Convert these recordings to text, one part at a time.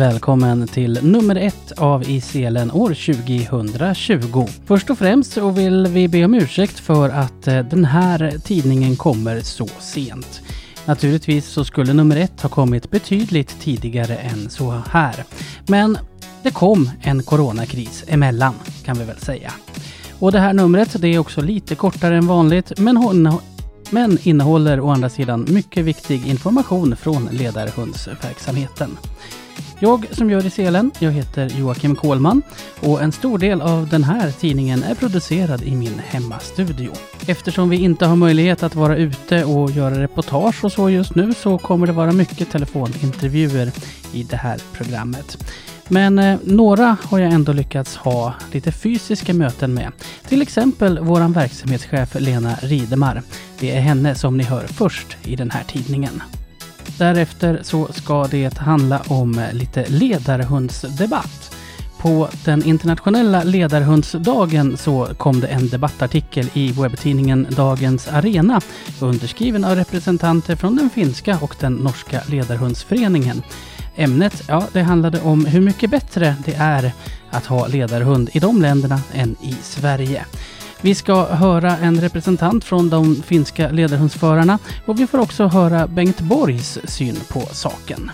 välkommen till nummer ett av I selen år 2020. Först och främst så vill vi be om ursäkt för att eh, den här tidningen kommer så sent. Naturligtvis så skulle nummer ett ha kommit betydligt tidigare än så här. Men det kom en coronakris emellan, kan vi väl säga. Och det här numret det är också lite kortare än vanligt, men men innehåller å andra sidan mycket viktig information från ledarhundsverksamheten. Jag som gör i selen, jag heter Joakim Kohlman och en stor del av den här tidningen är producerad i min hemmastudio. Eftersom vi inte har möjlighet att vara ute och göra reportage och så just nu så kommer det vara mycket telefonintervjuer i det här programmet. Men eh, några har jag ändå lyckats ha lite fysiska möten med. Till exempel vår verksamhetschef Lena Ridemar. Det är henne som ni hör först i den här tidningen. Därefter så ska det handla om lite ledarhundsdebatt. På den internationella ledarhundsdagen så kom det en debattartikel i webbtidningen Dagens Arena underskriven av representanter från den finska och den norska ledarhundsföreningen. Ämnet, ja, det handlade om hur mycket bättre det är att ha ledarhund i de länderna än i Sverige. Vi ska höra en representant från de finska ledarhundsförarna och vi får också höra Bengt Borgs syn på saken.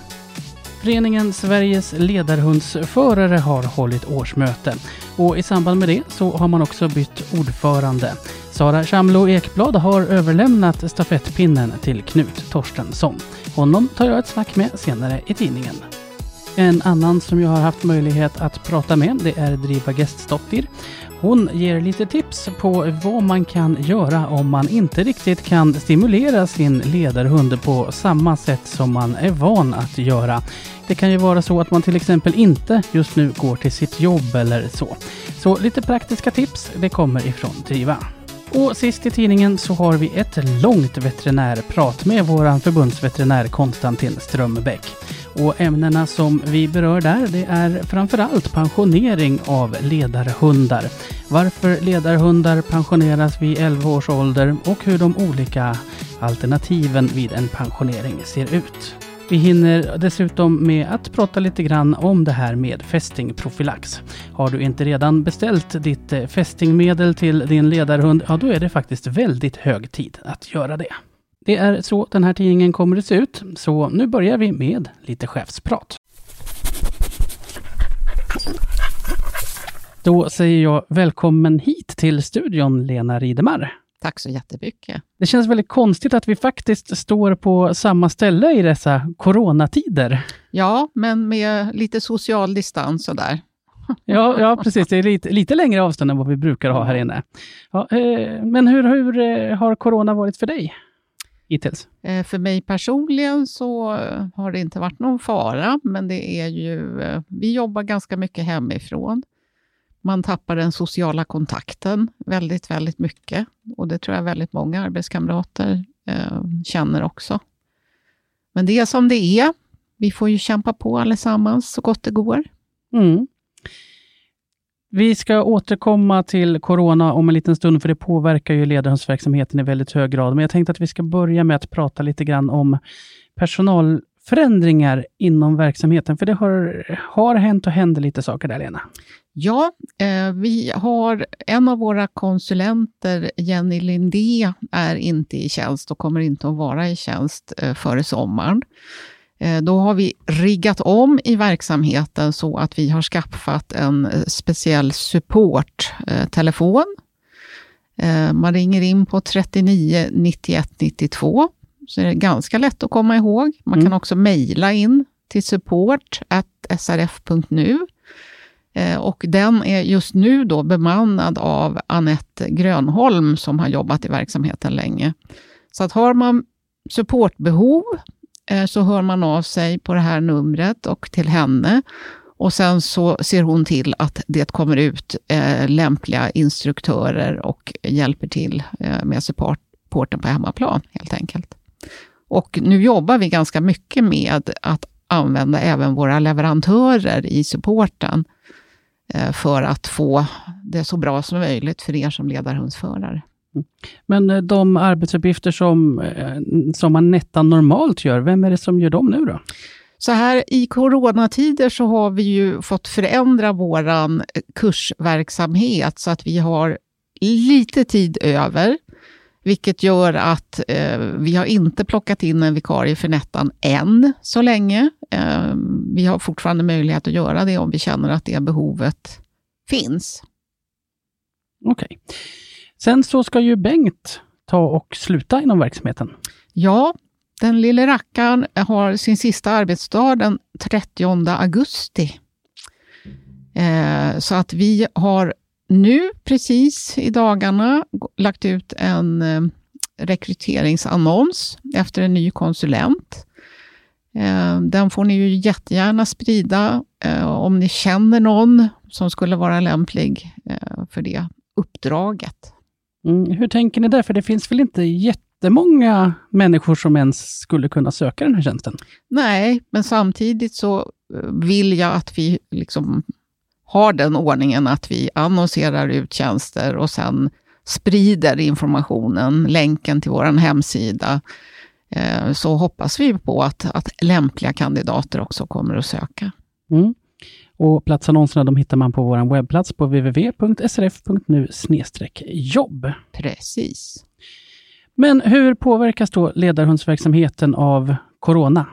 Föreningen Sveriges ledarhundsförare har hållit årsmöte och i samband med det så har man också bytt ordförande. Sara Chamlo Ekblad har överlämnat stafettpinnen till Knut Torstensson. Honom tar jag ett snack med senare i tidningen. En annan som jag har haft möjlighet att prata med det är Driva Gästdottir. Hon ger lite tips på vad man kan göra om man inte riktigt kan stimulera sin ledarhund på samma sätt som man är van att göra. Det kan ju vara så att man till exempel inte just nu går till sitt jobb eller så. Så lite praktiska tips, det kommer ifrån Driva. Och sist i tidningen så har vi ett långt veterinärprat med vår förbundsveterinär Konstantin Strömbäck. Och ämnena som vi berör där det är framförallt pensionering av ledarhundar. Varför ledarhundar pensioneras vid 11 års ålder och hur de olika alternativen vid en pensionering ser ut. Vi hinner dessutom med att prata lite grann om det här med fästingprofylax. Har du inte redan beställt ditt eh, fästingmedel till din ledarhund, ja då är det faktiskt väldigt hög tid att göra det. Det är så den här tidningen kommer att se ut, så nu börjar vi med lite chefsprat. Då säger jag välkommen hit till studion, Lena Ridemar. Tack så jättemycket. Det känns väldigt konstigt att vi faktiskt står på samma ställe i dessa coronatider. Ja, men med lite social distans och där. Ja, ja, precis. Det är lite, lite längre avstånd än vad vi brukar ha här inne. Ja, eh, men hur, hur eh, har corona varit för dig hittills? Eh, för mig personligen så har det inte varit någon fara, men det är ju... Vi jobbar ganska mycket hemifrån. Man tappar den sociala kontakten väldigt, väldigt mycket. Och det tror jag väldigt många arbetskamrater eh, känner också. Men det är som det är. Vi får ju kämpa på allesammans så gott det går. Mm. Vi ska återkomma till corona om en liten stund, för det påverkar ju ledarhundsverksamheten i väldigt hög grad. Men jag tänkte att vi ska börja med att prata lite grann om personalförändringar inom verksamheten, för det har, har hänt och händer lite saker där, Lena. Ja, eh, vi har en av våra konsulenter, Jenny Lindé, är inte i tjänst och kommer inte att vara i tjänst eh, före sommaren. Eh, då har vi riggat om i verksamheten så att vi har skaffat en speciell supporttelefon. Man ringer in på 39 91 92, så är det ganska lätt att komma ihåg. Man kan mm. också mejla in till support srf.nu Eh, Eh, och den är just nu då bemannad av Annette Grönholm som har jobbat i verksamheten länge. Så att har man supportbehov eh, så hör man av sig på det här numret och till henne. Och sen så ser hon till att det kommer ut eh, lämpliga instruktörer och hjälper till med supporten på hemmaplan helt enkelt. Och nu jobbar vi ganska mycket med att använda även våra leverantörer i supporten för att få det så bra som möjligt för er som ledarhundsförare. Mm. Men eh, de arbetsuppgifter som, eh, som man nästan normalt gör, vem är det som gör dem nu då? Så här i coronatider så har vi ju fått förändra vår kursverksamhet så att vi har lite tid över, vilket gör att eh, vi har inte plockat in en vikarie för Nettan än så länge. Eh, vi har fortfarande möjlighet att göra det om vi känner att det behovet finns. Okej. Okay. Sen så ska ju Bengt ta och sluta inom verksamheten. Ja, den lille rackaren har sin sista arbetsdag den 30 augusti. Eh, så att vi har nu precis i dagarna lagt ut en eh, rekryteringsannons efter en ny konsulent. Eh, den får ni ju jättegärna sprida eh, om ni känner någon som skulle vara lämplig för det uppdraget. Mm, hur tänker ni där? För det finns väl inte jättemånga människor som ens skulle kunna söka den här tjänsten? Nej, men samtidigt så vill jag att vi liksom har den ordningen att vi annonserar ut tjänster och sen sprider informationen, länken till vår hemsida, eh, så hoppas vi på att, att lämpliga kandidater också kommer att söka. Mm. Och platsannonserna de hittar man på vår webbplats på www.srf.nu jobb. Precis. Men hur påverkas då ledarhundsverksamheten av Corona?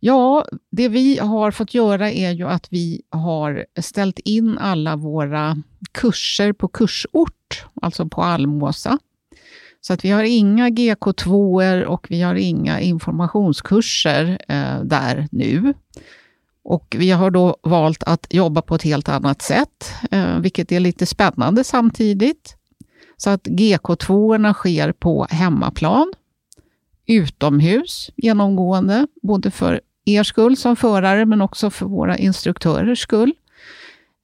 Ja, det vi har fått göra är ju att vi har ställt in alla våra kurser på kursort, alltså på Almåsa. Så att vi har inga GK2 och vi har inga informationskurser eh, där nu. Och vi har då valt att jobba på ett helt annat sätt, eh, vilket är lite spännande samtidigt. Så att GK2 sker på hemmaplan, utomhus genomgående, både för er skull som förare, men också för våra instruktörers skull.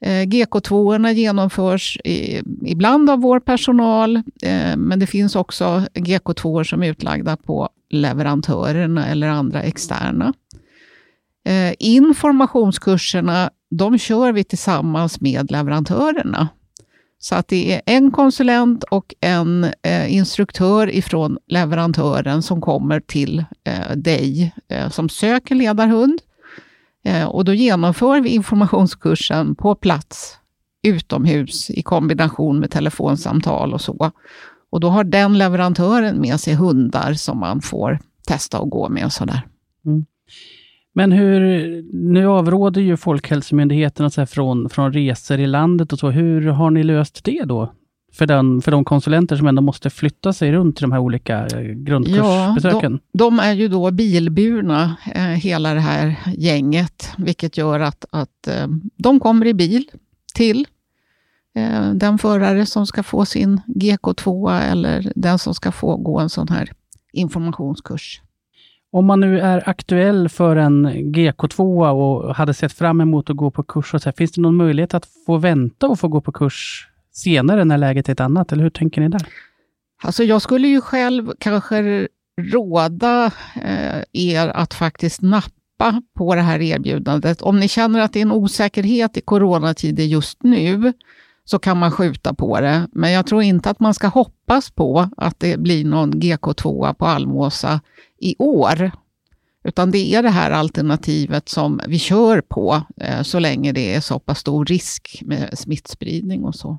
Eh, GK2 genomförs i, ibland av vår personal, eh, men det finns också GK2 som är utlagda på leverantörerna eller andra externa. Eh, informationskurserna, de kör vi tillsammans med leverantörerna. Så att det är en konsulent och en eh, instruktör ifrån leverantören som kommer till eh, dig eh, som söker ledarhund. Eh, och då genomför vi informationskursen på plats utomhus i kombination med telefonsamtal och så. Och då har den leverantören med sig hundar som man får testa att gå med och sådär. Mm. Men hur, nu avråder ju Folkhälsomyndigheten så från, från resor i landet och så. Hur har ni löst det då? För, den, för de konsulenter som ändå måste flytta sig runt till de här olika eh, grundkursbesöken? Ja, de, de är ju då bilburna, eh, hela det här gänget, vilket gör att, att eh, de kommer i bil till eh, den förare som ska få sin GK2 eller den som ska få gå en sån här informationskurs. Om man nu är aktuell för en GK2 och hade sett fram emot att gå på kurs, och så här, finns det någon möjlighet att få vänta och få gå på kurs senare när läget är ett annat? Eller hur tänker ni där? Alltså jag skulle ju själv kanske råda eh, er att faktiskt nappa på det här erbjudandet. Om ni känner att det är en osäkerhet i coronatider just nu, så kan man skjuta på det. Men jag tror inte att man ska hoppas på att det blir någon GK2 på Almåsa i år. Utan det är det här alternativet som vi kör på eh, så länge det är så pass stor risk med smittspridning och så.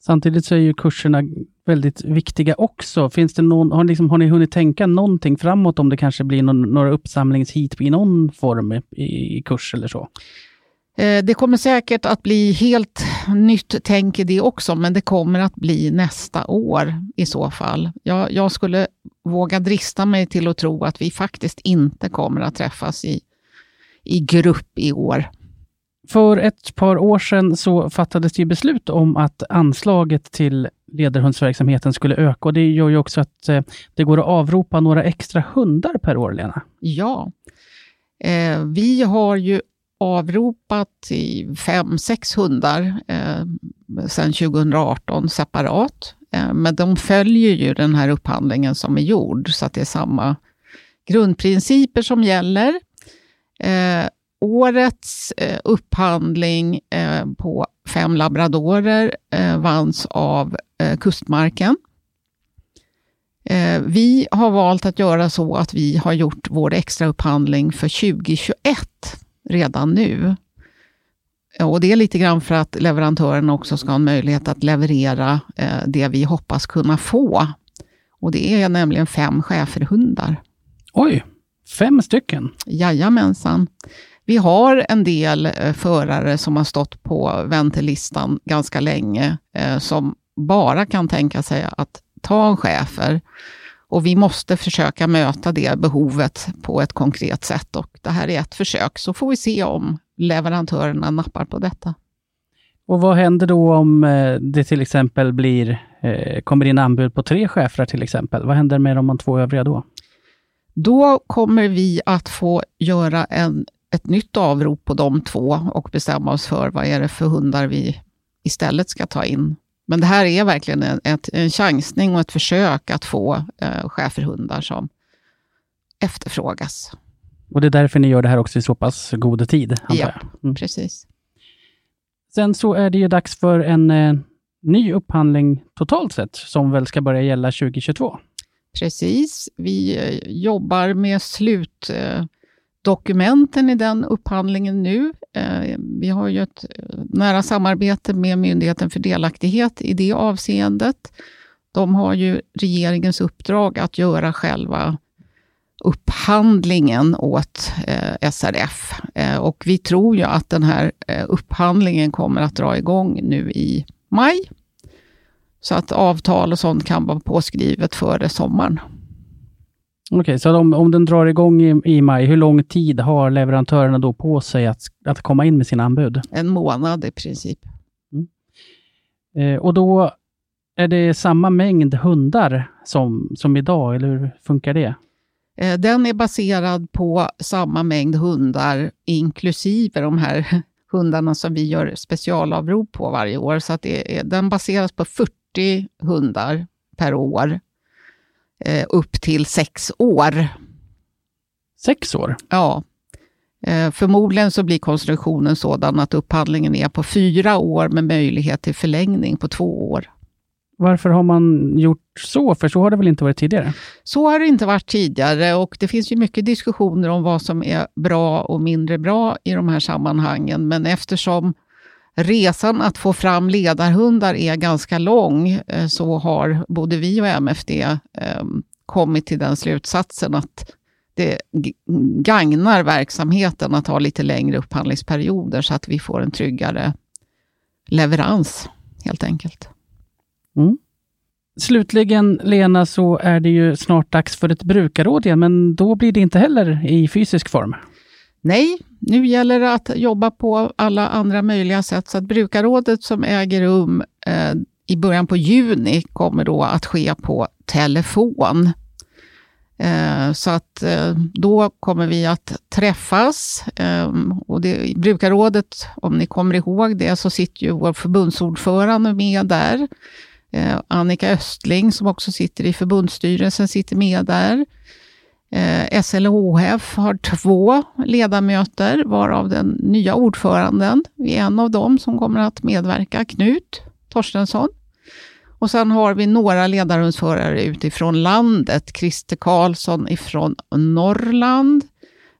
Samtidigt så är ju kurserna väldigt viktiga också. Finns det någon, har, liksom, har ni hunnit tänka någonting framåt om det kanske blir någon, några uppsamlingshit i någon form i, i kurs eller så? Eh, det kommer säkert att bli helt nytt tänk i det också, men det kommer att bli nästa år i så fall. Jag, jag, skulle våga drista mig till att tro att vi faktiskt inte kommer att träffas i, i grupp i år. För ett par år sedan så fattades det beslut om att anslaget till ledarhundsverksamheten skulle öka och det gör ju också att eh, det går att avropa några extra hundar per år, Lena. Ja. Eh, vi har ju avropat i fem, sex hundar eh, sedan 2018 separat. Eh, men de följer ju den här upphandlingen som är gjord, så att det är samma grundprinciper som gäller. Eh, årets eh, upphandling eh, på fem labradorer eh, vanns av eh, Kustmarken. Eh, vi har valt att göra så att vi har gjort vår extra upphandling för 2021 redan nu. Och det är lite grann för att leverantören också ska ha en möjlighet att leverera eh, det vi hoppas kunna få. Och det är nämligen fem schäferhundar. Oj, fem stycken? Jajamensan. Vi har en del eh, förare som har stått på väntelistan ganska länge, eh, som bara kan tänka sig att ta en schäfer. Och vi måste försöka möta det behovet på ett konkret sätt. Och det här är ett försök, så får vi se om leverantörerna nappar på detta. Och vad händer då om eh, det till exempel blir, eh, kommer in anbud på tre chefer till exempel? Vad händer med de två övriga då? Då kommer vi att få göra en, ett nytt avrop på de två och bestämma oss för vad är det för hundar vi istället ska ta in. Men det här är verkligen en, ett, en chansning och ett försök att få eh, schäferhundar som efterfrågas. Och det är därför ni gör det här också i så pass god tid? Ja, mm. precis. Sen så är det ju dags för en eh, ny upphandling totalt sett, som väl ska börja gälla 2022? Precis. Vi eh, jobbar med Dokumenten i den upphandlingen nu. Eh, vi har ju ett eh, nära samarbete med Myndigheten för delaktighet i det avseendet. De har ju regeringens uppdrag att göra själva upphandlingen åt eh, SRF. Eh, och vi tror ju att den här eh, upphandlingen kommer att dra igång nu i maj. Så att avtal och sånt kan vara påskrivet före sommaren. Okej, okay, så om, om den drar igång i, i maj, hur lång tid har leverantörerna då på sig att, att komma in med sina anbud? En månad i princip. Mm. Eh, och då är det samma mängd hundar som, som idag, eller hur funkar det? Eh, den är baserad på samma mängd hundar, inklusive de här hundarna som vi gör specialavrop på varje år. Så att är, den baseras på 40 hundar per år, eh, upp till sex år. Sex år? Ja. Eh, förmodligen så blir konstruktionen sådan att upphandlingen är på fyra år med möjlighet till förlängning på två år. Varför har man gjort så? För så har det väl inte varit tidigare? Så har det inte varit tidigare och det finns ju mycket diskussioner om vad som är bra och mindre bra i de här sammanhangen. Men eftersom resan att få fram ledarhundar är ganska lång eh, så har både vi och MFD eh, kommit till den slutsatsen att det gagnar verksamheten att ha lite längre upphandlingsperioder så att vi får en tryggare leverans helt enkelt. Mm. Slutligen, Lena, så är det ju snart dags för ett brukarråd igen, men då blir det inte heller i fysisk form. Nej, nu gäller det att jobba på alla andra möjliga sätt. Så att brukarrådet som äger rum eh, i början på juni kommer då att ske på telefon. Eh, så att eh, då kommer vi att träffas. Eh, och det, I brukarrådet, om ni kommer ihåg det, så sitter ju vår förbundsordförande med där. Eh, Annika Östling som också sitter i förbundsstyrelsen sitter med där. Eh, SLHF har två ledamöter, varav den nya ordföranden är en av dem som kommer att medverka, Knut Torstensson. Och sen har vi några ledarhundsförare utifrån landet. Christer Karlsson ifrån Norrland.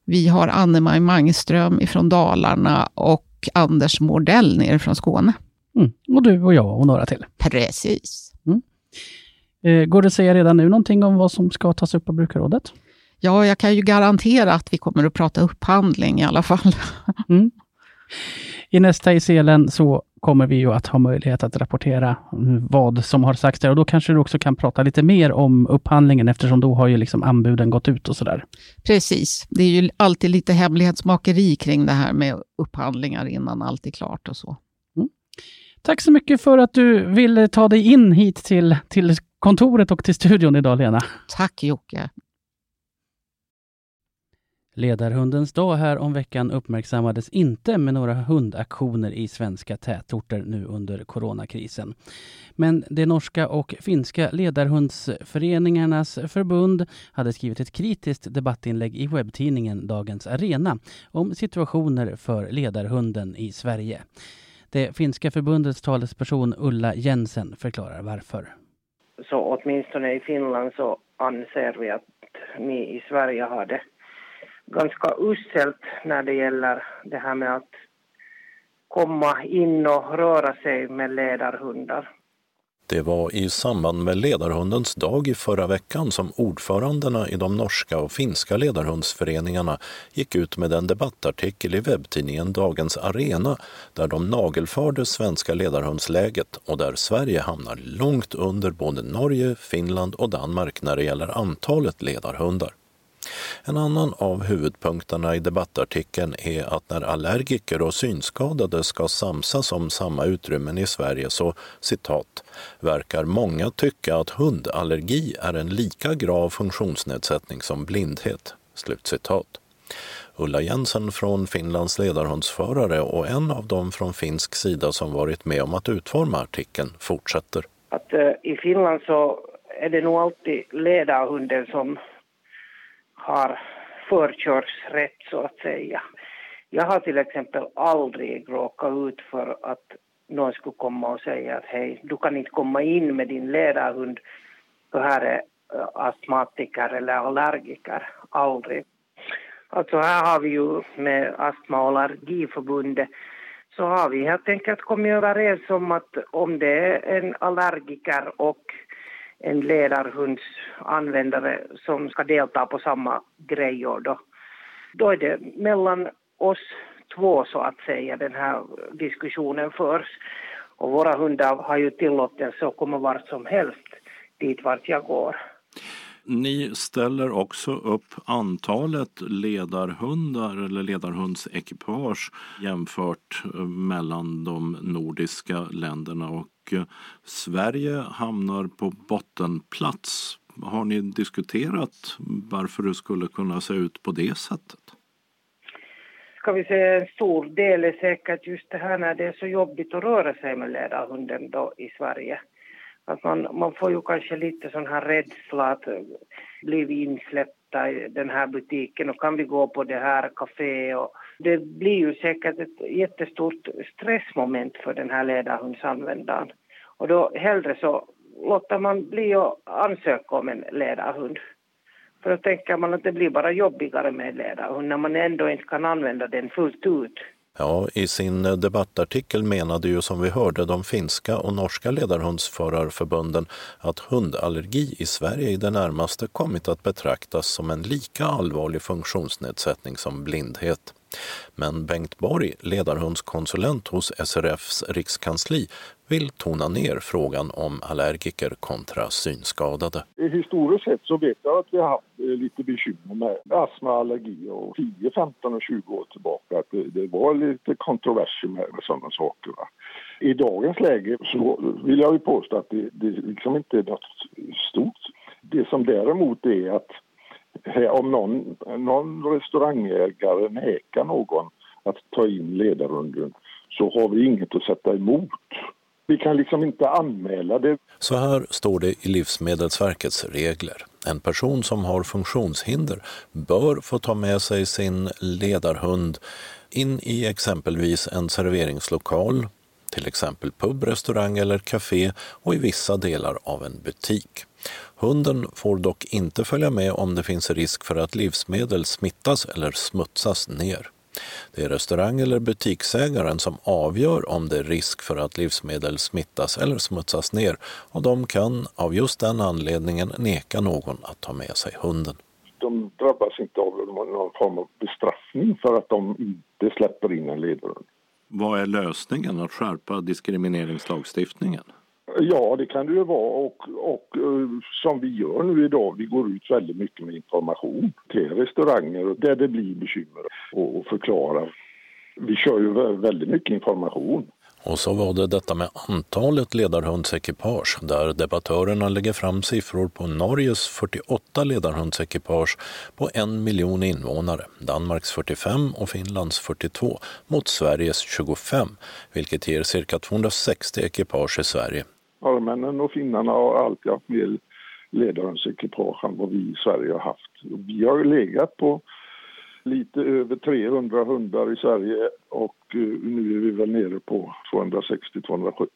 Vi har Anne-Maj Mangström ifrån Dalarna och Anders Mordell nere från Skåne. Mm. Och du och jag och några till. Precis. Mm. Eh, går det att säga redan nu någonting om vad som ska tas upp på brukarrådet? Ja, jag kan ju garantera att vi kommer att prata upphandling i alla fall. Mm. I nästa i selen så kommer vi ju att ha möjlighet att rapportera vad som har sagts där och då kanske du också kan prata lite mer om upphandlingen eftersom då har ju liksom anbuden gått ut och sådär. Precis. Det är ju alltid lite hemlighetsmakeri kring det här med upphandlingar innan allt är klart och så. Tack så mycket för att du ville ta dig in hit till, till kontoret och till studion idag, Lena. Tack Jocke. Ledarhundens dag här om veckan uppmärksammades inte med några hundaktioner i svenska tätorter nu under coronakrisen. Men det norska och finska ledarhundsföreningarnas förbund hade skrivit ett kritiskt debattinlägg i webbtidningen Dagens Arena om situationer för ledarhunden i Sverige. Det finska förbundets talesperson Ulla Jensen förklarar varför. Så åtminstone i Finland så anser vi att ni i Sverige har det ganska uselt när det gäller det här med att komma in och röra sig med ledarhundar. Det var i samband med ledarhundens dag i förra veckan som ordförandena i de norska och finska ledarhundsföreningarna gick ut med en debattartikel i webbtidningen Dagens Arena där de nagelförde svenska ledarhundsläget och där Sverige hamnar långt under både Norge, Finland och Danmark när det gäller antalet ledarhundar. En annan av huvudpunkterna i debattartikeln är att när allergiker och synskadade ska samsas om samma utrymmen i Sverige så, citat, verkar många tycka att hundallergi är en lika grav funktionsnedsättning som blindhet. Slutcitat. Ulla Jensen från Finlands ledarhundsförare och en av dem från finsk sida som varit med om att utforma artikeln fortsätter. Att, uh, I Finland så är det nog alltid ledarhunden som har förkörsrätt så att säga. Jag har till exempel aldrig råkat ut för att någon skulle komma och säga att hej, du kan inte komma in med din ledarhund för här är eh, astmatiker eller allergiker. Aldrig. Alltså här har vi ju med Astma och allergiförbundet så har vi helt enkelt kommit överens om att om det är en allergiker och en ledarhundsanvändare som ska delta på samma grejer då, då är det mellan oss två så att säga den här diskussionen förs. Och våra hundar har ju tillåtelse att komma vart som helst dit vart jag går. Ni ställer också upp antalet ledarhundar eller ledarhundsekipage jämfört eh, mellan de nordiska länderna och eh, Sverige hamnar på bottenplats. Har ni diskuterat varför det skulle kunna se ut på det sättet? Ska vi säga en stor del är säkert just det här när det är så jobbigt att röra sig med ledarhunden då i Sverige. Att man, man får ju kanske lite sån här rädsla att bli eh, vi insläppta i den här butiken och kan vi gå på det här kaféet och det blir ju säkert ett jättestort stressmoment för den här ledarhundsanvändaren. Och då hellre så låter man bli att ansöka om en ledarhund. För då tänker man att det blir bara jobbigare med ledarhund när man ändå inte kan använda den fullt ut. Ja, i sin eh, debattartikel menade ju som vi hörde de finska och norska ledarhundsförarförbunden att hundallergi i Sverige i det närmaste kommit att betraktas som en lika allvarlig funktionsnedsättning som blindhet. Men Bengt Borg, ledarhundskonsulent hos SRFs rikskansli, vill tona ner frågan om allergiker kontra synskadade. Historiskt sett så vet jag att vi har haft eh, lite bekymmer med astma, och allergi och 10, 15 och 20 år tillbaka att det, var lite kontroverser med, med sådana saker. Va? I dagens läge så vill jag ju påstå att det, det liksom inte är något stort. Det som däremot är att Eh, om någon, någon restaurangägare nekar någon att ta in ledarhunden så har vi inget att sätta emot. Vi kan liksom inte anmäla det. Så här står det i Livsmedelsverkets regler. En person som har funktionshinder bör få ta med sig sin ledarhund in i exempelvis en serveringslokal, till exempel pub, restaurang eller café och i vissa delar av en butik. Hunden får dock inte följa med om det finns risk för att livsmedel smittas eller smutsas ner. Det är restaurang eller butiksägaren som avgör om det är risk för att livsmedel smittas eller smutsas ner och de kan av just den anledningen neka någon att ta med sig hunden. De drabbas inte av någon form av bestraffning för att de inte släpper in en ledarhund. Vad är lösningen? Att skärpa diskrimineringslagstiftningen? Ja, det kan det ju vara och, och eh, som vi gör nu idag, vi går ut väldigt mycket med information till restauranger där det blir bekymmer och, och förklarar. Vi kör ju väldigt mycket information. Och så var det detta med antalet ledarhundsekipage där debattörerna lägger fram siffror på Norges 48 ledarhundsekipage på en miljon invånare, Danmarks 45 och Finlands 42 mot Sveriges 25, vilket ger cirka 260 ekipage i Sverige norrmännen och finnarna har alltid haft mer ledarhundsekipage än vad vi i Sverige har haft. Vi har legat på lite över 300 hundar i Sverige och eh, nu är vi väl nere på 260-270.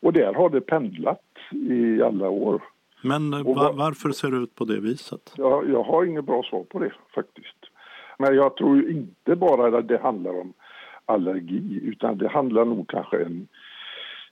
Och där har det pendlat i alla år. Men eh, var, varför ser det ut på det viset? Jag, jag har inget bra svar på det faktiskt. Men jag tror inte bara att det handlar om allergi utan det handlar nog kanske en,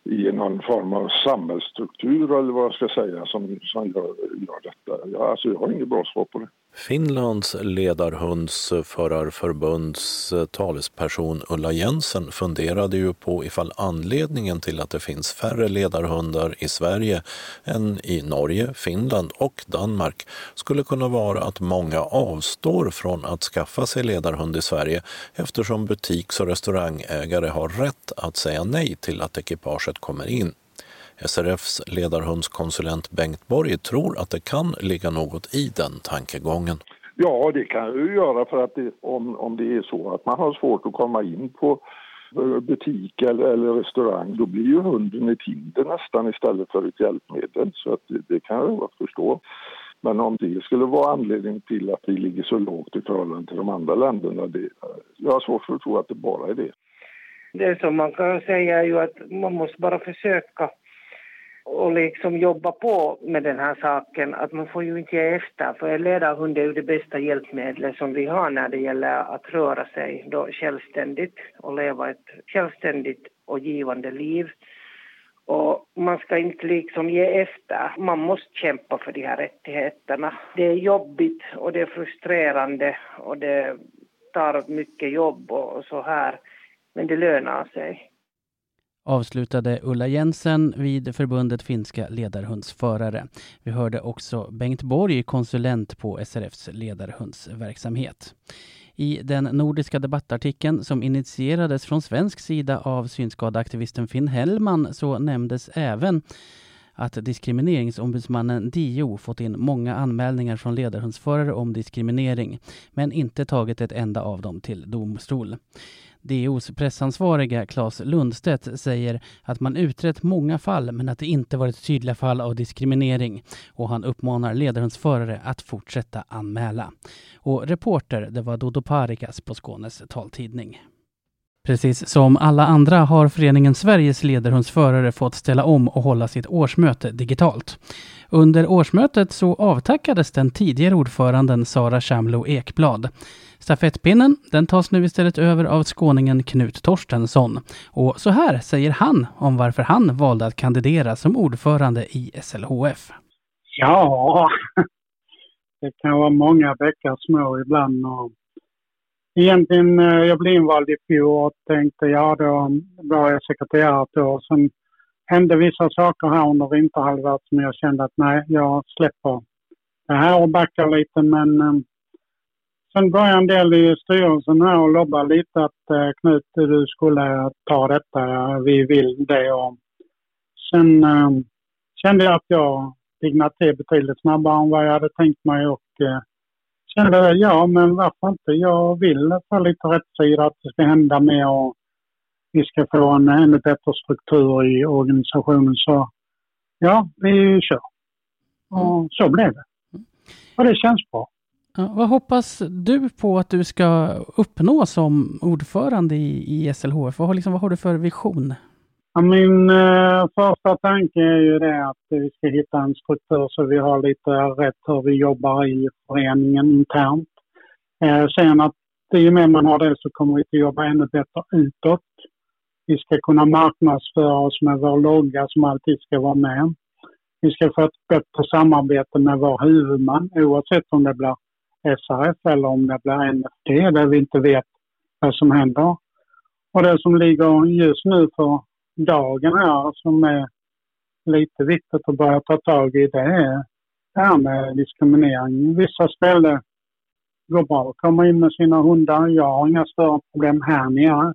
i någon form av samhällsstruktur eller vad jag ska säga som, som gör, gör detta. Jag, alltså, jag har inget bra svar på det. Finlands ledarhundsförarförbunds eh, talesperson Ulla Jensen funderade ju på ifall anledningen till att det finns färre ledarhundar i Sverige än i Norge, Finland och Danmark skulle kunna vara att många avstår från att skaffa sig ledarhund i Sverige eftersom butiks och restaurangägare har rätt att säga nej till att ekipaget kommer in. SRFs ledarhundskonsulent Bengt Borg tror att det kan ligga något i den tankegången. Ja, det kan det göra för att det, om, om det är så att man har svårt att komma in på eh, butik eller, eller restaurang, då blir ju hunden ett hinder nästan istället för ett hjälpmedel. Så att det, det kan jag förstå. Men om det skulle vara anledning till att vi ligger så lågt i förhållande till de andra länderna, det, jag har svårt att tro att det bara är det. Det som man kan säga är ju att man måste bara försöka och liksom jobba på med den här saken. Att man får ju inte ge efter, för en ledarhund är ju det bästa hjälpmedlet som vi har när det gäller att röra sig då självständigt och leva ett självständigt och givande liv. Och man ska inte liksom ge efter. Man måste kämpa för de här rättigheterna. Det är jobbigt och det är frustrerande och det tar mycket jobb och så här. Men det lönar sig avslutade Ulla Jensen vid förbundet Finska ledarhundsförare. Vi hörde också Bengt Borg, konsulent på SRFs ledarhundsverksamhet. I den nordiska debattartikeln som initierades från svensk sida av synskadeaktivisten Finn Hellman så nämndes även att diskrimineringsombudsmannen DO fått in många anmälningar från ledarhundsförare om diskriminering, men inte tagit ett enda av dem till domstol. DOs pressansvariga Claes Lundstedt säger att man utrett många fall men att det inte varit tydliga fall av diskriminering och han uppmanar ledarhundsförare att fortsätta anmäla. Och reporter, det var Dodo Parikas på Skånes taltidning. Precis som alla andra har föreningen Sveriges ledarhundsförare fått ställa om och hålla sitt årsmöte digitalt. Under årsmötet så avtackades den tidigare ordföranden Sara Shamlo Ekblad. Stafettpinnen den tas nu istället över av skåningen Knut Torstensson. Och så här säger han om varför han valde att kandidera som ordförande i SLHF. Ja, det kan vara många bäckar små ibland. Och egentligen, eh, jag blev invald i fjol och tänkte ja, då var jag sekreterare ett år. Sen hände vissa saker här under vinterhalvåret som jag kände att nej, jag släpper det här och backar lite. Men eh, Sen började en del i styrelsen här och lobba lite att eh, Knut, du skulle ta detta, vi vill det. Och sen eh, kände jag att jag diggnade till betydligt snabbare än vad jag hade tänkt mig och eh, kände ja, men varför inte? Jag vill ta lite rättsida, att det ska hända mer och vi ska få en ännu bättre struktur i organisationen. Så ja, vi kör. Och mm. så blev det. Och det känns bra. Ja, vad hoppas du på att du ska uppnå som ordförande i, i SLHF? Vad har, liksom, vad har du för vision? Ja, min eh, första tanke är ju det att vi ska hitta en struktur så vi har lite rätt hur vi jobbar i föreningen internt. Eh, sen att i och med man har det så kommer vi att jobba ännu bättre utåt. Vi ska kunna marknadsföra oss med vår logga som alltid ska vara med. Vi ska få ett bättre samarbete med vår huvudman oavsett om det blir SRF eller om det blir NFT där vi inte vet vad som händer. Och det som ligger just nu för dagen här som är lite viktigt att börja ta tag i det är det här med diskriminering. Vissa ställen går bra att komma in med sina hundar. Jag har inga större problem här nere.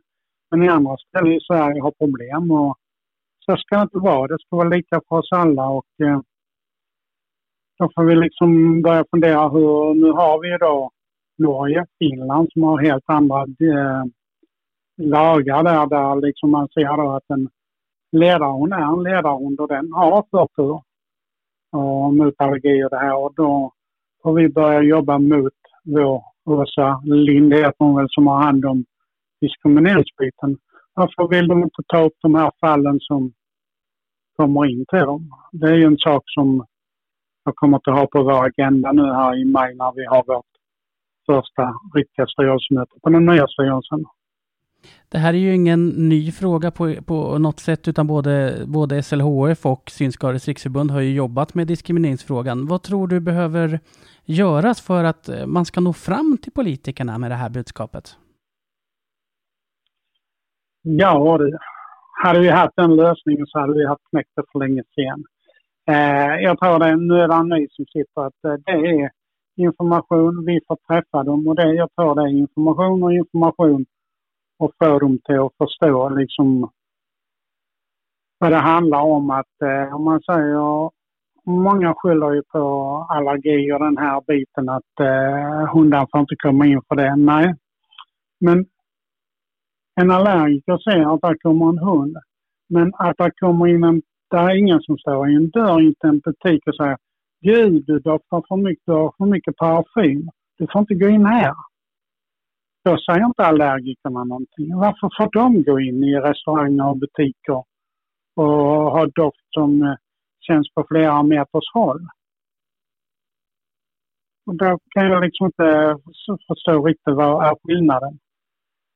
Men i andra ställen i Sverige har problem och så ska det inte vara. Det ska vara lika för oss alla och eh, då får vi liksom börja fundera hur, nu har vi då Norge, Finland som har helt andra eh, lagar där, där liksom man ser då att en ledarhund är en ledarhund och den har förtur och mot allergi och det här och då får vi börja jobba mot vår Åsa Lind hon väl som har hand om diskrimineringsbiten. Varför vill de inte ta upp de här fallen som kommer in till dem? Det är ju en sak som jag kommer att ha på vår agenda nu här i maj när vi har vårt första riktiga styrelsemöte på den nya styrelsen. Det här är ju ingen ny fråga på, på något sätt, utan både, både SLHF och Synskadades riksförbund har ju jobbat med diskrimineringsfrågan. Vad tror du behöver göras för att eh, man ska nå fram till politikerna med det här budskapet? Ja, det, hade vi haft den lösningen så hade vi haft knäckt det för länge sedan. Eh, jag tror det, nu är det en ny som sitter, att eh, det är information, vi får träffa dem och det, jag tror det är information och information och få dem till att förstå liksom vad det handlar om. Att eh, om man säger, många skyller ju på allergi och den här biten att eh, hundar får inte komma in för det. Nej, men en allergiker ser att där kommer en hund. Men att det kommer in en, det är ingen som står i en dörr i en butik och säger Gud, du doftar för mycket, du har för mycket parfym. Du får inte gå in här. Då säger inte allergikerna någonting. Varför får de gå in i restauranger och butiker och ha doft som eh, känns på flera meters håll? Och då kan jag liksom inte förstå riktigt vad är skillnaden.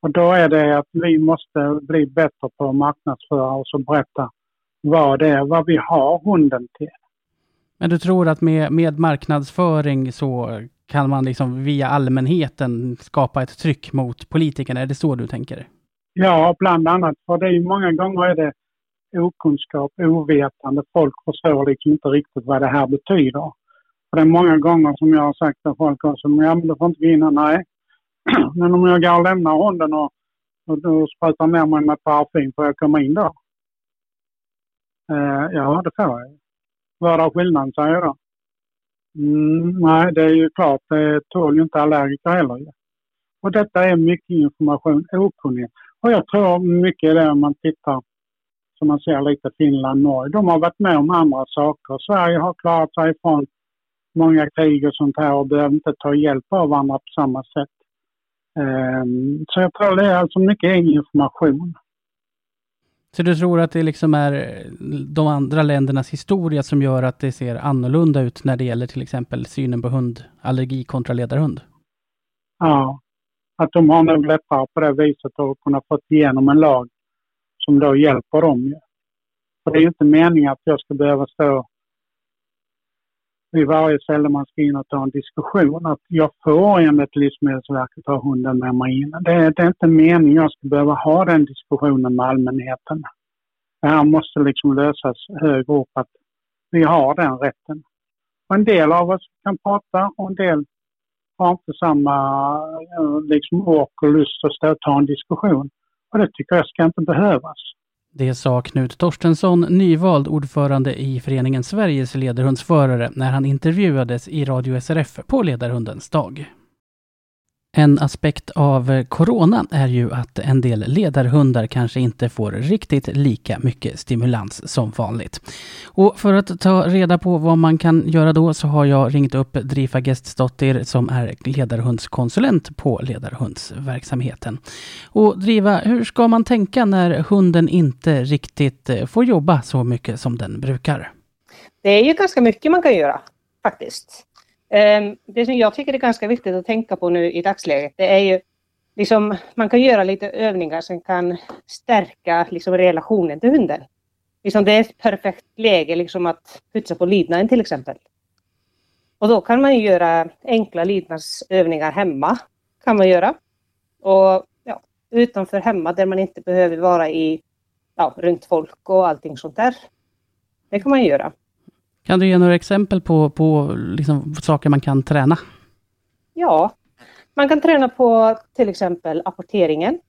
Och då är det att vi måste bli bättre på att marknadsföra oss och berätta vad det är, vad vi har hunden till. Men du tror att med, med marknadsföring så kan man liksom via allmänheten skapa ett tryck mot politikerna? Är det så du tänker? Ja, bland annat. För det är ju många gånger är det okunskap, ovetande. Folk förstår liksom inte riktigt vad det här betyder. För det är många gånger som jag har sagt till folk också, ja men du får inte gå in här. Nej. Men om jag går och lämnar hunden och, och, och sprutar ner mig med parfym, får jag komma in då? Eh, ja, det får jag. Vad är skillnaden, säger jag då. Mm, nej, det är ju klart, det tål ju inte allergiker heller. Och detta är mycket information, okunnighet. Och jag tror mycket det om man tittar, som man ser lite Finland, Norge. De har varit med om andra saker. Sverige har klarat sig ifrån många krig och sånt här och behöver inte ta hjälp av varandra på samma sätt. Um, så jag tror det är alltså mycket information. Så du tror att det liksom är eh, de andra ländernas historia som gör att det ser annorlunda ut när det gäller till exempel synen på hundallergi kontra ledarhund? Ja, att de har nog lättare på det viset att kunna få igenom en lag som då hjälper dem. För det är inte meningen att jag ska behöva stå vid varje ställe man ska in och ta en diskussion. Att jag får enligt Livsmedelsverket ha hunden med mig in. Det, det är inte meningen jag ska behöva ha den diskussionen med allmänheten. Det här måste liksom lösas högre upp att vi har den rätten. Och en del av oss kan prata och en del har inte samma eh, liksom, ork och lust att stå och ta en diskussion. Och det tycker jag ska inte behövas. Det sa Knut Torstensson, nyvald ordförande i föreningen Sveriges ledarhundsförare, när han intervjuades i Radio SRF på Ledarhundens dag. En aspekt av corona är ju att en del ledarhundar kanske inte får riktigt lika mycket stimulans som vanligt. Och för att ta reda på vad man kan göra då så har jag ringt upp Drifa Gestdottir som är ledarhundskonsulent på ledarhundsverksamheten. Och Driva, hur ska man tänka när hunden inte riktigt eh, får jobba så mycket som den brukar? Det är ju ganska mycket man kan göra faktiskt. Ehm, det som jag tycker är ganska viktigt att tänka på nu i dagsläget, det är ju liksom, man kan göra lite övningar som kan stärka liksom, relationen till hunden. Liksom, det är ett perfekt läge liksom, att putsa på lydnaden till exempel. Och då kan man göra enkla lydnadsövningar hemma. kan man göra. Och ja, utanför hemma där man inte behöver vara i, ja, runt folk och allting sånt där. Det kan man göra. Kan du ge några exempel på, på liksom saker man kan träna? Ja, man kan träna på till exempel apporteringen.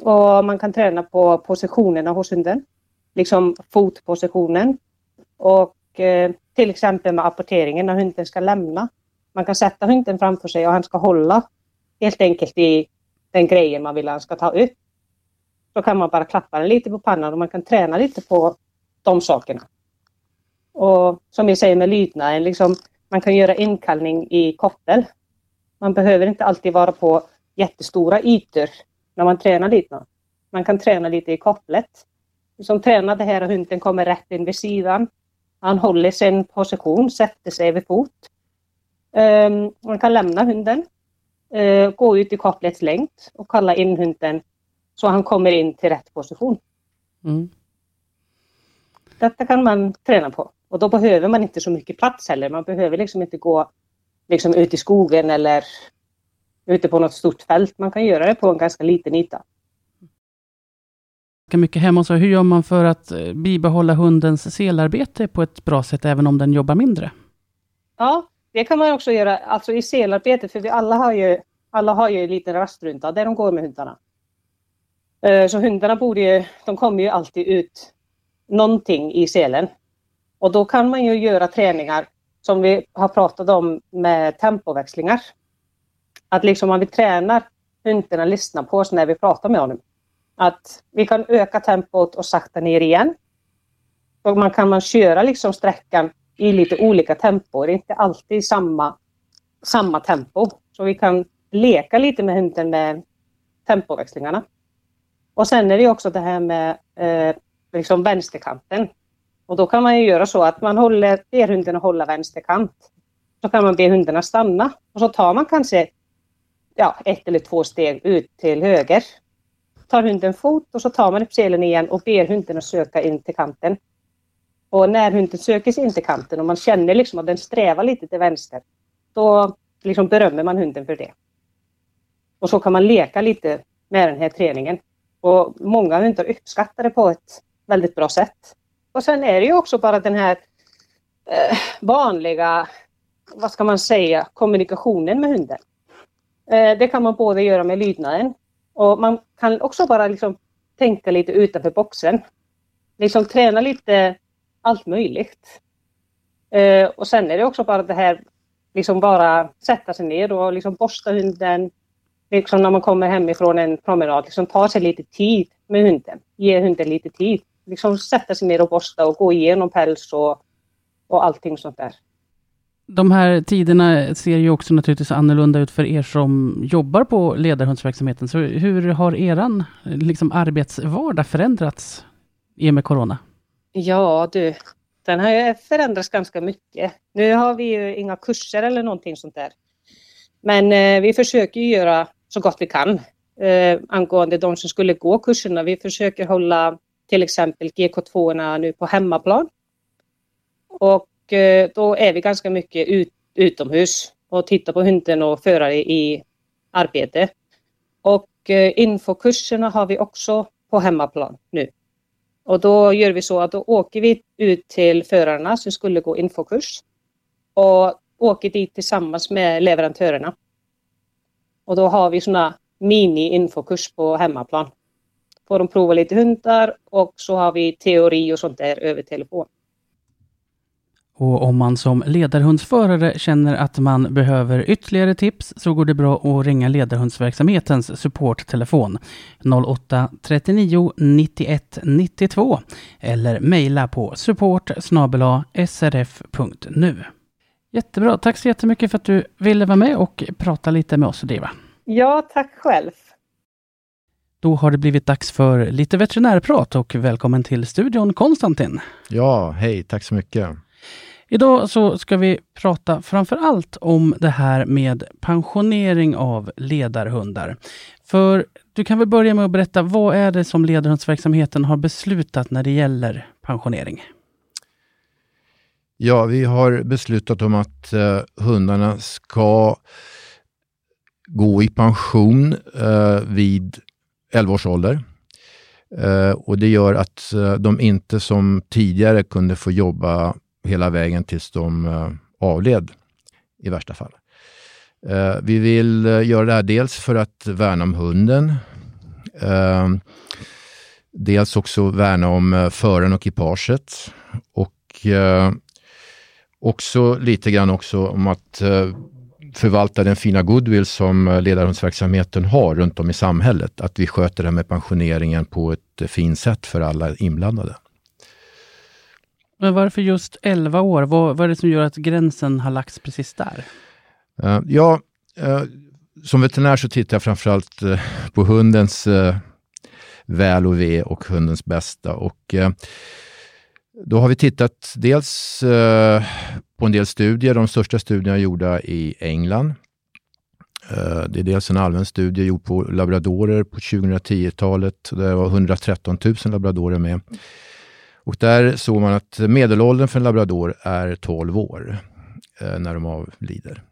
Och man kan träna på positionerna hos hunden. Liksom fotpositionen. Och eh, till exempel med apporteringen när hunden ska lämna. Man kan sätta hunden framför sig och han ska hålla helt enkelt i den grejen man vill att han ska ta upp. Då kan man bara klappa den lite på pannan och man kan träna lite på de sakerna. Och som jag säger med lydnaden, liksom, man kan göra inkallning i koppel. Man behöver inte alltid vara på jättestora ytor när man tränar lydnad. Man kan träna lite i kopplet. Som tränar det här och hunden kommer rätt in vid sidan. Han håller sin position, sätter sig vid fot. Um, man kan lämna hunden, uh, gå ut i kopplets längd och kalla in hunden så han kommer in till rätt position. Mm. Detta kan man träna på och då behöver man inte så mycket plats heller. Man behöver liksom inte gå liksom ut i skogen eller ute på något stort fält. Man kan göra det på en ganska liten yta. Mycket hemma, så hur gör man för att eh, bibehålla hundens selarbete på ett bra sätt, även om den jobbar mindre? Ja, det kan man också göra, alltså i selarbete, för vi alla har ju, alla har ju en liten rastrunda där de går med hundarna. Eh, så hundarna borde ju, de kommer ju alltid ut någonting i selen. Och då kan man ju göra träningar som vi har pratat om med tempoväxlingar. Att liksom om vi tränar hundarna lyssna på oss när vi pratar med honom. Att vi kan öka tempot och sakta ner igen. Och man kan man köra liksom sträckan i lite olika tempor, inte alltid samma, samma tempo. Så vi kan leka lite med hunden med tempoväxlingarna. Och sen är det också det här med eh, liksom vänsterkanten. Och då kan man ju göra så att man håller, ber hunden att hålla vänsterkant. Så kan man be hundarna stanna och så tar man kanske ja, ett eller två steg ut till höger. Tar hunden fot och så tar man upp selen igen och ber hunden att söka in till kanten. Och när hunden söker sig in till kanten och man känner liksom att den strävar lite till vänster, då liksom berömmer man hunden för det. Och så kan man leka lite med den här träningen. Och många hundar uppskattar det på ett väldigt bra sätt. Och sen är det ju också bara den här eh, vanliga, vad ska man säga, kommunikationen med hunden. Eh, det kan man både göra med lydnaden och man kan också bara liksom tänka lite utanför boxen. Liksom träna lite allt möjligt. Eh, och sen är det också bara det här, liksom bara sätta sig ner och liksom borsta hunden. Liksom när man kommer hemifrån en promenad, liksom ta sig lite tid med hunden. Ge hunden lite tid. Liksom sätta sig ner och borsta och gå igenom päls och, och allting sånt där. De här tiderna ser ju också naturligtvis annorlunda ut för er som jobbar på ledarhundsverksamheten. Så hur har eran liksom, arbetsvardag förändrats i och med Corona? Ja du, den har förändrats ganska mycket. Nu har vi ju inga kurser eller någonting sånt där. Men eh, vi försöker göra så gott vi kan eh, angående de som skulle gå kurserna. Vi försöker hålla till exempel GK2 nu på hemmaplan. Och eh, då är vi ganska mycket ut, utomhus och tittar på hunden och förare i arbete. Och eh, infokurserna har vi också på hemmaplan nu. Och då gör vi så att då åker vi ut till förarna som skulle gå infokurs och åker dit tillsammans med leverantörerna. Och då har vi såna mini-infokurs på hemmaplan. Får de prova lite hundar och så har vi teori och sånt där över telefon. Och om man som ledarhundsförare känner att man behöver ytterligare tips så går det bra att ringa ledarhundsverksamhetens supporttelefon 08 39 91 92 eller mejla på support srf.nu. Jättebra, tack så jättemycket för att du ville vara med och prata lite med oss Diva. Ja, tack själv. Då har det blivit dags för lite veterinärprat och välkommen till studion Konstantin. Ja, hej, tack så mycket. Idag så ska vi prata framför allt om det här med pensionering av ledarhundar. För du kan väl börja med att berätta, vad är det som ledarhundsverksamheten har beslutat när det gäller pensionering? Ja, vi har beslutat om att eh, hundarna ska gå i pension eh, vid 11 års ålder. Eh, och det gör att eh, de inte som tidigare kunde få jobba hela vägen tills de eh, avled i värsta fall. Eh, vi vill eh, göra det här dels för att värna om hunden. Eh, dels också värna om eh, föraren och ekipaget. Och eh, också lite grann också om att eh, förvalta den fina goodwill som ledarhundsverksamheten har runt om i samhället. Att vi sköter det här med pensioneringen på ett fint sätt för alla inblandade. Men varför just 11 år? Vad, vad är det som gör att gränsen har lagts precis där? Uh, ja, uh, som veterinär så tittar jag framförallt uh, på hundens väl och ve och hundens bästa. Och Då har vi tittat dels eh, på en del studier. De största studierna är gjorda i England. Eh, det är dels en allmän studie gjord på labradorer på 2010-talet. Det var 113 000 labradorer med. Och där såg man att medelåldern för en labrador är 12 år eh, när de avlider.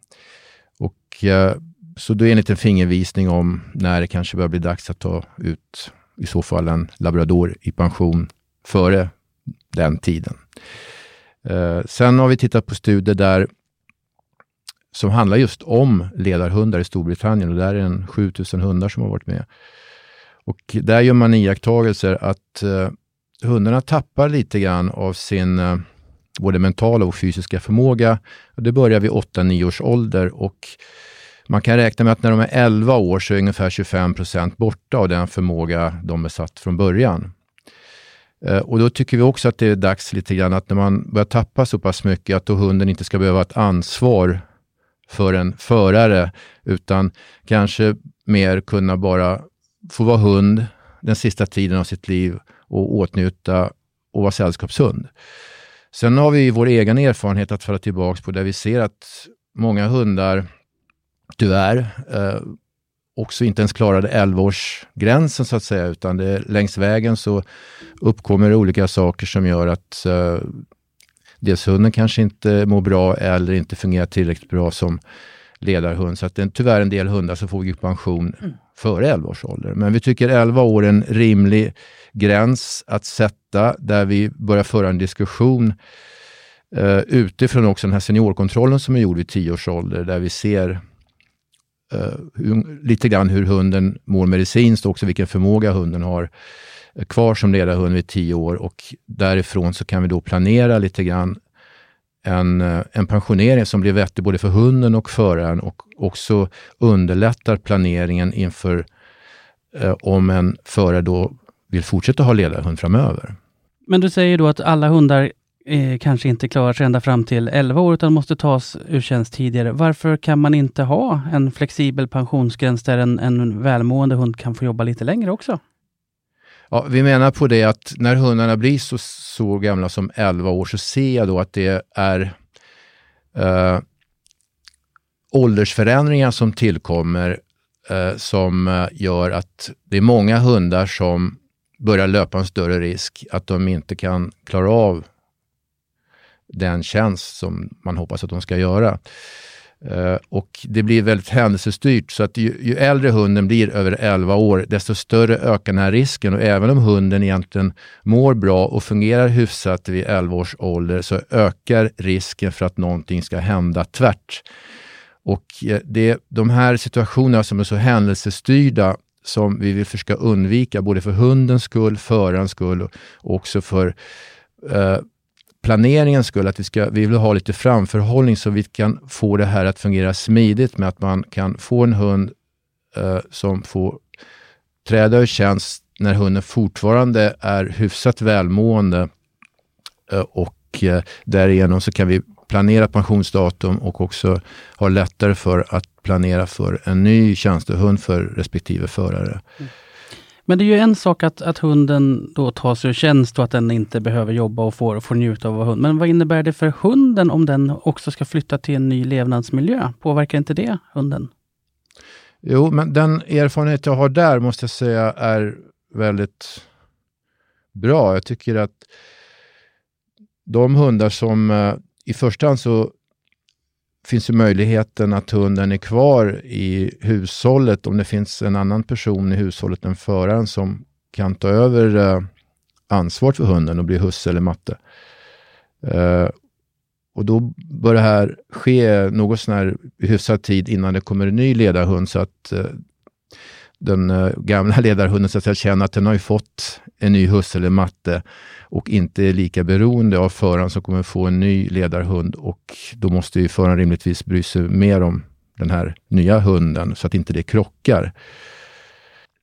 Och, eh, så det är en liten fingervisning om när det kanske börjar bli dags att ta ut i så fall en labrador i pension före den tiden. Eh, sen har vi tittat på studier där som handlar just om ledarhundar i Storbritannien och där är det 7000 hundar som har varit med. Och där gör man iakttagelser att eh, hundarna tappar lite grann av sin eh, både mentala och fysiska förmåga. Och det börjar vid 8-9 års ålder och man kan räkna med att när de är 11 år så är ungefär 25 procent borta av den förmåga de är satt från början. Eh, och då tycker vi också att det är dags lite grann att när man börjar tappa så pass mycket att då hunden inte ska behöva ett ansvar för en förare utan kanske mer kunna bara få vara hund den sista tiden av sitt liv och åtnjuta och vara sällskapshund. Sen har vi vår egen erfarenhet att falla tillbaka på där vi ser att många hundar tyvärr eh, också inte ens klarade 11-årsgränsen så att säga, utan det, längs vägen så uppkommer det olika saker som gör att eh, dels hunden kanske inte mår bra eller inte fungerar tillräckligt bra som ledarhund. Så att det är tyvärr en del hundar som får pension mm. före 11 års ålder. Men vi tycker 11 år är en rimlig gräns att sätta där vi börjar föra en diskussion uh, utifrån också den här seniorkontrollen som är gjord vid 10 års ålder där vi ser Eh, lite grann hur hunden mår medicinskt och också vilken förmåga hunden har eh, kvar som ledarhund vid tio år och därifrån så kan vi då planera lite grann en, eh, en pensionering som blir vettig både för hunden och föraren och också underlättar planeringen inför eh, om en förare då vill fortsätta ha ledarhund framöver. Men du säger då att alla hundar eh, kanske inte klarar sig ända fram till 11 år utan måste tas ur tjänst tidigare. Varför kan man inte ha en flexibel pensionsgräns där en, en välmående hund kan få jobba lite längre också? Ja, vi menar på det att när hundarna blir så, så gamla som 11 år så ser jag då att det är eh, åldersförändringar som tillkommer eh, som eh, gör att det är många hundar som börjar löpa en större risk att de inte kan klara av den tjänst som man hoppas att de ska göra. Uh, och det blir väldigt händelsestyrt så att ju, ju, äldre hunden blir över 11 år desto större ökar den här risken och även om hunden egentligen mår bra och fungerar hyfsat vid 11 års ålder så ökar risken för att någonting ska hända tvärt. Och eh, det de här situationerna som är så händelsestyrda som vi vill försöka undvika både för hundens skull, förarens skull och också för uh, planeringens skull, att vi, ska, vi vill ha lite framförhållning så vi kan få det här att fungera smidigt med att man kan få en hund eh, som får träda ur tjänst när hunden fortfarande är hyfsat välmående eh, och eh, därigenom så kan vi planera pensionsdatum och också ha lättare för att planera för en ny tjänstehund för respektive förare. Mm. Men det är ju en sak att, att hunden då sig ur tjänst och att den inte behöver jobba och får, får njuta av att vara hund. Men vad innebär det för hunden om den också ska flytta till en ny levnadsmiljö? Påverkar inte det hunden? Jo, men den erfarenhet jag har där måste jag säga är väldigt bra. Jag tycker att de hundar som eh, i första hand så finns ju möjligheten att hunden är kvar i hushållet om det finns en annan person i hushållet än föraren som kan ta över eh, ansvaret för hunden och bli husse eller matte. Eh, och då bör det här ske något sån här hyfsad tid innan det kommer en ny ledarhund så att eh, den eh, gamla ledarhunden så att säga, känner att den har fått en ny husse eller matte och inte är lika beroende av föraren som kommer få en ny ledarhund och då måste ju föraren rimligtvis bry sig mer om den här nya hunden så att inte det krockar.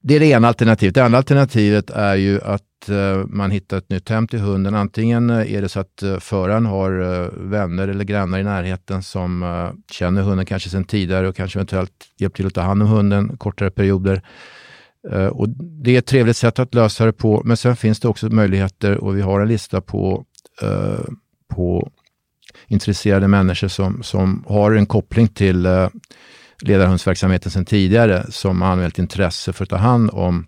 Det är det ena alternativet. Det andra alternativet är ju att eh, man hittar ett nytt hem till hunden. Antingen eh, är det så att eh, föraren har vänner eller grannar i närheten som känner hunden kanske sedan tidigare och kanske eventuellt hjälpt till att ta hand om hunden kortare perioder. Och det är ett trevligt sätt att lösa det på, men sen finns det också möjligheter och vi har en lista på eh, på intresserade människor som, som har en koppling till eh, ledarhundsverksamheten sedan tidigare som har anmält intresse för att ta hand om,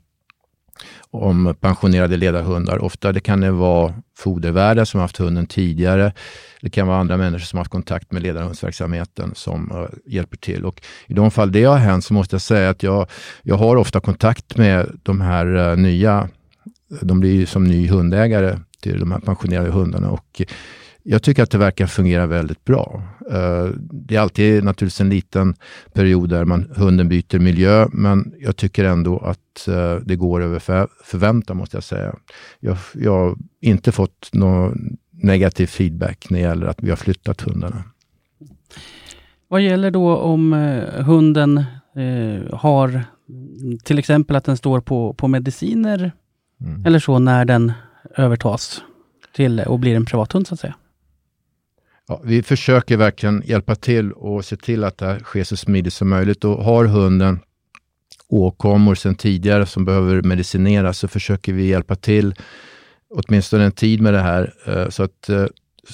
om pensionerade ledarhundar. Ofta det kan det vara fodervärdar som har haft hunden tidigare. Det kan vara andra människor som har haft kontakt med ledarhundsverksamheten som uh, hjälper till. Och I de fall det har hänt så måste jag säga att jag, jag har ofta kontakt med de här uh, nya, de blir ju som ny hundägare till de här pensionerade hundarna. Och jag tycker att det verkar fungera väldigt bra. Uh, det är alltid naturligtvis en liten period där man, hunden byter miljö, men jag tycker ändå att uh, det går över för, förväntan, måste jag säga. Jag, jag har inte fått någon negativ feedback när det gäller att vi har flyttat hundarna. Vad gäller då om eh, hunden eh, har till exempel att den står på, på mediciner mm. eller så när den övertas till och blir en privathund så att säga? Ja, vi försöker verkligen hjälpa till och se till att det här sker så smidigt som möjligt. Och har hunden åkommor sedan tidigare som behöver medicineras så försöker vi hjälpa till åtminstone en tid med det här. Eh, så att eh,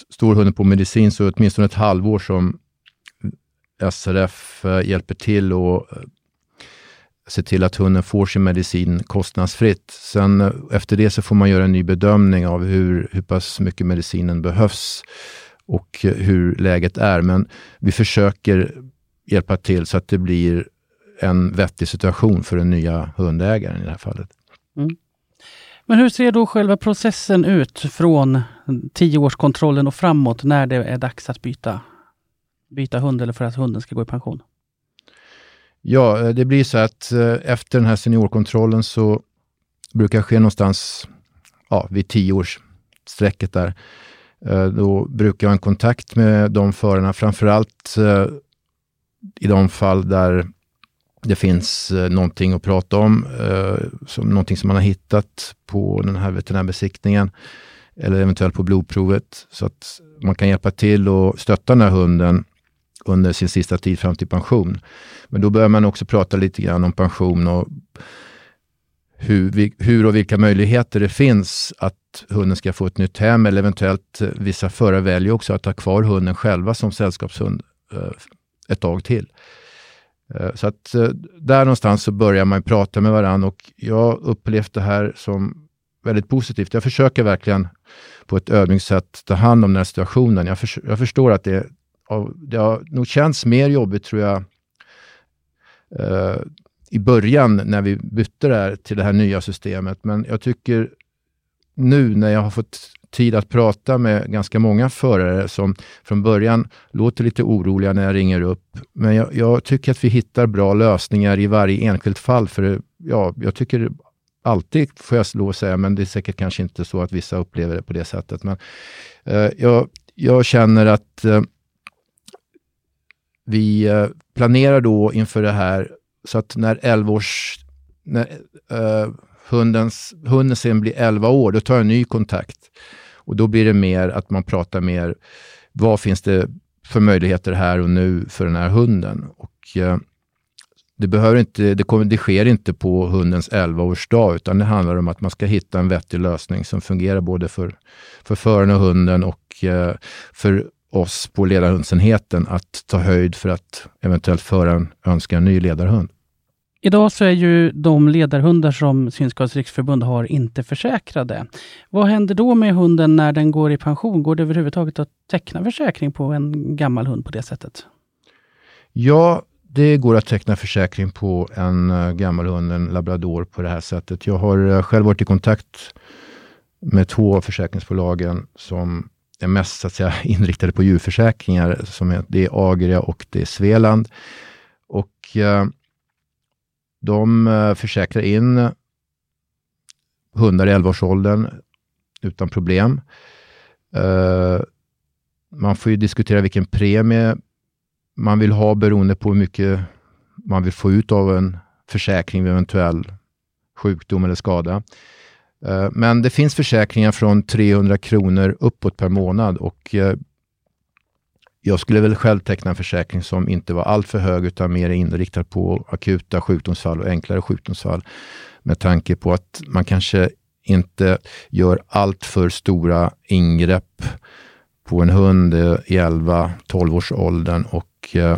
står hunden på medicin så åtminstone ett halvår som SRF eh, hjälper till och se till att hunden får sin medicin kostnadsfritt. Sen efter det så får man göra en ny bedömning av hur, hur pass mycket medicinen behövs och hur läget är. Men vi försöker hjälpa till så att det blir en vettig situation för den nya hundägaren i det här fallet. Mm. Men hur ser då själva processen ut från tioårskontrollen och framåt när det är dags att byta, byta hund eller för att hunden ska gå i pension? Ja, eh, det blir så att eh, efter den här seniorkontrollen så brukar det ske någonstans ja, vid tioårsstrecket där. Eh, då brukar jag ha en kontakt med de förarna, framförallt eh, i de fall där det finns eh, någonting att prata om, som, någonting som man har hittat på den här veterinärbesiktningen eller eventuellt på blodprovet så att man kan hjälpa till och stötta den här hunden under sin sista tid fram till pension. Men då börjar man också prata lite grann om pension och hur, hur och vilka möjligheter det finns att hunden ska få ett nytt hem eller eventuellt eh, vissa förare väljer också att ha kvar hunden själva som sällskapshund eh, ett tag till. Eh, så att där någonstans så börjar man prata med varandra och jag upplevt det här som väldigt positivt. Jag försöker verkligen på ett ödmjukt sätt ta hand om den här situationen. Jag, för, jag förstår att det, det har nog känts mer jobbigt tror jag eh, i början när vi bytte det här till det här nya systemet. Men jag tycker nu när jag har fått tid att prata med ganska många förare som från början låter lite oroliga när jag ringer upp. Men jag, jag tycker att vi hittar bra lösningar i varje enskilt fall. För ja, jag tycker alltid, får jag lov att säga, men det är säkert kanske inte så att vissa upplever det på det sättet. Men eh, jag, jag känner att eh, vi eh, planerar då inför det här så att när 11 års... När, eh, hundens, hunden sen blir 11 år, då tar jag en ny kontakt. Och då blir det mer att man pratar mer, vad finns det för möjligheter här och nu för den här hunden? Och, eh, det, behöver inte, det, kommer, det sker inte på hundens 11-årsdag, utan det handlar om att man ska hitta en vettig lösning som fungerar både för, för föraren och hunden och eh, för oss på ledarhundsenheten att ta höjd för att eventuellt föraren önskar en ny ledarhund. Idag så är ju de ledarhundar som Synskadades riksförbund har inte försäkrade. Vad händer då med hunden när den går i pension? Går det överhuvudtaget att teckna försäkring på en gammal hund på det sättet? Ja, det går att teckna försäkring på en uh, gammal hund, en labrador, på det här sättet. Jag har uh, själv varit i kontakt med två av försäkringsbolagen som är mest så att säga, inriktade på djurförsäkringar. Som är, det är Agria och det är Sveland. Och eh, de eh, försäkrar in hundar i 11-årsåldern utan problem. Eh, man får ju diskutera vilken premie man vill ha beroende på hur mycket man vill få ut av en försäkring vid eventuell sjukdom eller skada. Eh, men det finns försäkringar från 300 kronor uppåt per månad och eh, jag skulle väl själv teckna en försäkring som inte var alltför hög utan mer inriktad på akuta sjukdomsfall och enklare sjukdomsfall. Med tanke på att man kanske inte gör alltför stora ingrepp på en hund i 11-12 års åldern och eh,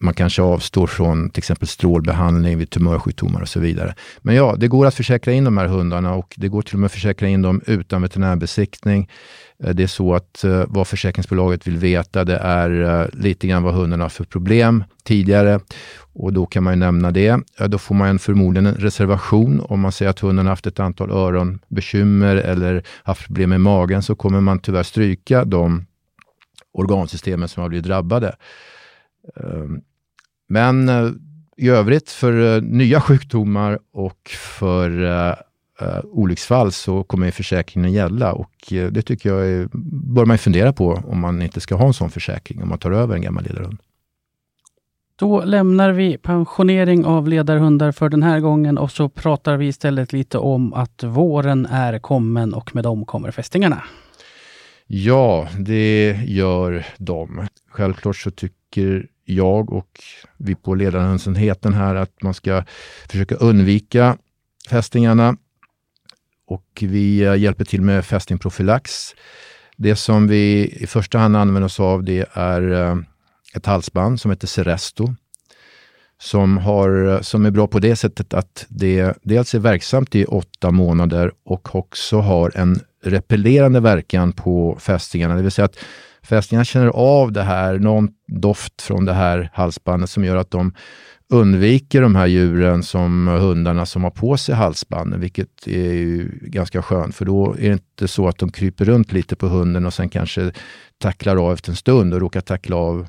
man kanske avstår från till exempel strålbehandling vid tumörsjukdomar och så vidare. Men ja, det går att försäkra in de här hundarna och det går till och med att försäkra in dem utan veterinärbesiktning. Eh, det är så att eh, vad försäkringsbolaget vill veta, det är eh, lite grann vad hunden har för problem tidigare. Och då kan man ju nämna det. Då får man förmodligen en reservation. Om man säger att hunden har haft ett antal öronbekymmer eller haft problem med magen så kommer man tyvärr stryka de organsystemen som har blivit drabbade. Um, men uh, i övrigt för nya sjukdomar och för uh, olycksfall så kommer försäkringen gälla och det tycker jag är, bör man fundera på om man inte ska ha en sån försäkring om man tar över en gammal ledarhund. Då lämnar vi pensionering av ledarhundar för den här gången och så pratar vi istället lite om att våren är kommen och med dem kommer fästingarna. Ja, det gör de. Självklart så tycker jag och vi på ledarhönsenheten här att man ska försöka undvika fästingarna och vi eh, hjälper till med fästingprofylax. Det som vi i första hand använder oss av det är eh, ett halsband som heter Seresto. Som, har, som är bra på det sättet att det dels är verksamt i åtta månader och också har en repellerande verkan på fästingarna. Det vill säga att fästingarna känner av det här, någon doft från det här halsbandet som gör att de undviker de här djuren som hundarna som har på sig halsbanden, vilket är ju ganska skönt för då är det inte så att de kryper runt lite på hunden och sen kanske tacklar av efter en stund och råkar tackla av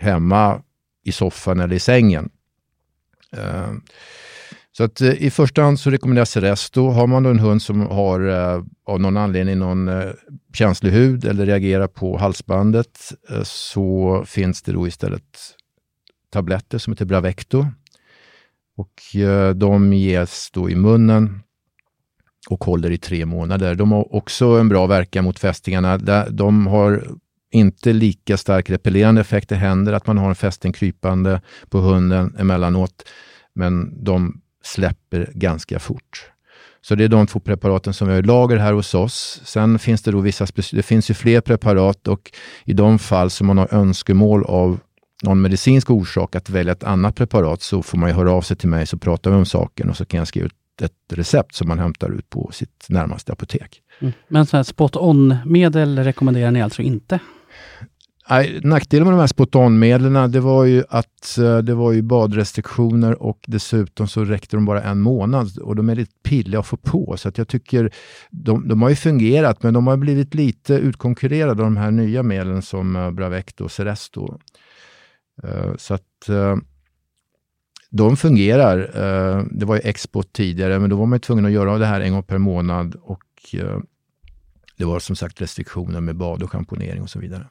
hemma i soffan eller i sängen. Eh, så att eh, i första hand så rekommenderas Resto. Har man då en hund som har eh, av någon anledning någon eh, känslig hud eller reagerar på halsbandet så finns det då istället tabletter som heter Bravecto. Och de ges då i munnen och håller i tre månader. De har också en bra verkan mot fästingarna. De har inte lika stark repellerande effekt. Det händer att man har en fästing krypande på hunden emellanåt, men de släpper ganska fort. Så det är de två preparaten som vi har i lager här hos oss. Sen finns det då vissa, det finns ju fler preparat och i de fall som man har önskemål av någon medicinsk orsak att välja ett annat preparat så får man ju höra av sig till mig så pratar vi om saken och så kan jag skriva ut ett recept som man hämtar ut på sitt närmaste apotek. Mm. Men här spot on-medel rekommenderar ni alltså inte? Nej, nackdelen med de här spotanmedlen det var ju att eh, det var ju badrestriktioner och dessutom så räckte de bara en månad och de är lite pilliga att få på. Så att jag tycker de, de har ju fungerat men de har blivit lite utkonkurrerade av de här nya medlen som eh, Bravecto och Seresto. Eh, så att eh, de fungerar. Det var ju export tidigare men då var man tvungen att göra det här en gång per månad och det var som sagt restriktioner med bad och schamponering och så vidare.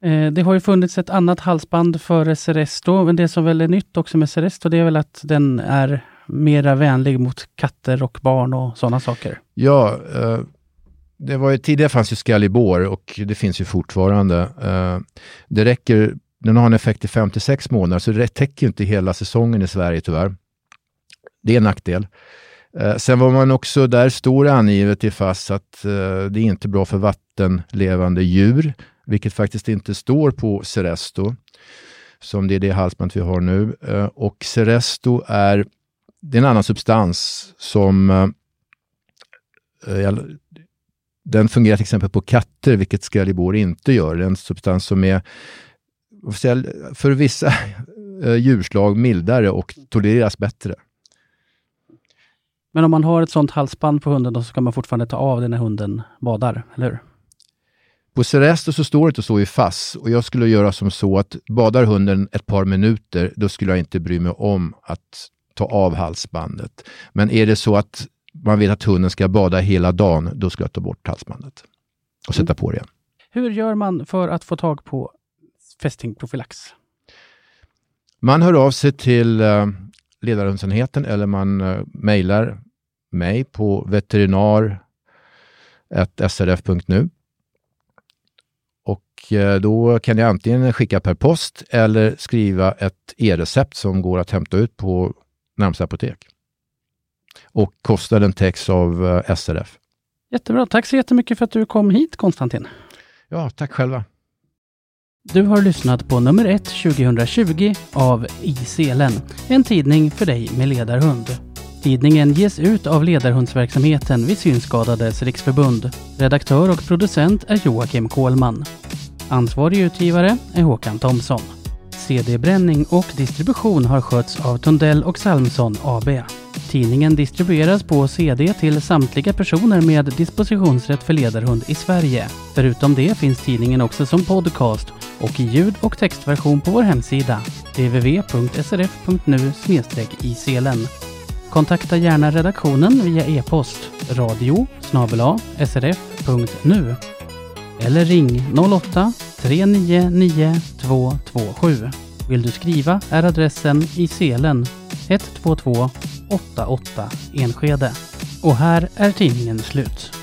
Eh, det har ju funnits ett annat halsband för Seresto, men det som väl är nytt också med Seresto, det är väl att den är mera vänlig mot katter och barn och sådana saker. Ja, eh, det var ju, tidigare fanns ju Scalibor och det finns ju fortfarande. Eh, det räcker, den har en effekt i 5-6 månader, så det täcker inte hela säsongen i Sverige tyvärr. Det är en nackdel. Sen var man också, där står angivet i FASS att det är inte bra för vattenlevande djur vilket faktiskt inte står på Seresto, som det är det halsband vi har nu. Eh, och Seresto är, det är en annan substans som eh, eh, den fungerar till exempel på katter, vilket skralibor inte gör. Det är en substans som är för vissa djurslag mildare och tolereras bättre. Men om man har ett sånt halsband på hunden, då ska man fortfarande ta av det när hunden badar, eller hur? På Seresto så står det inte så i FASS och jag skulle göra som så att badar hunden ett par minuter, då skulle jag inte bry mig om att ta av halsbandet. Men är det så att man vet att hunden ska bada hela dagen, då skulle jag ta bort halsbandet och sätta mm. på det igen. Hur gör man för att få tag på fästingprofylax? Man hör av sig till uh, ledarhundsenheten eller man uh, mejlar mig på veterinar.srf.nu Eh, då kan jag antingen skicka per post eller skriva ett e-recept som går att hämta ut på närmsta apotek. och kostnaden täcks av eh, SRF. Jättebra. Tack så jättemycket för att du kom hit Konstantin. Ja, tack själva. Du har lyssnat på nummer 1 2020 av I selen, en tidning för dig med ledarhund. Tidningen ges ut av ledarhundsverksamheten vid Synskadades riksförbund. Redaktör och producent är Joakim Kohlman. Ansvarig utgivare är Håkan Thomsson. CD-bränning och distribution har skötts av Tundell och Salmson AB. Tidningen distribueras på CD till samtliga personer med dispositionsrätt för ledarhund i Sverige. Förutom det finns tidningen också som podcast och i ljud och textversion på vår hemsida www.srf.nu i selen. Kontakta gärna redaktionen via e-post radio srf.nu eller ring 08 399 227. Vill du skriva är adressen i Selen 122 88 Enskede. Och här är tidningen slut.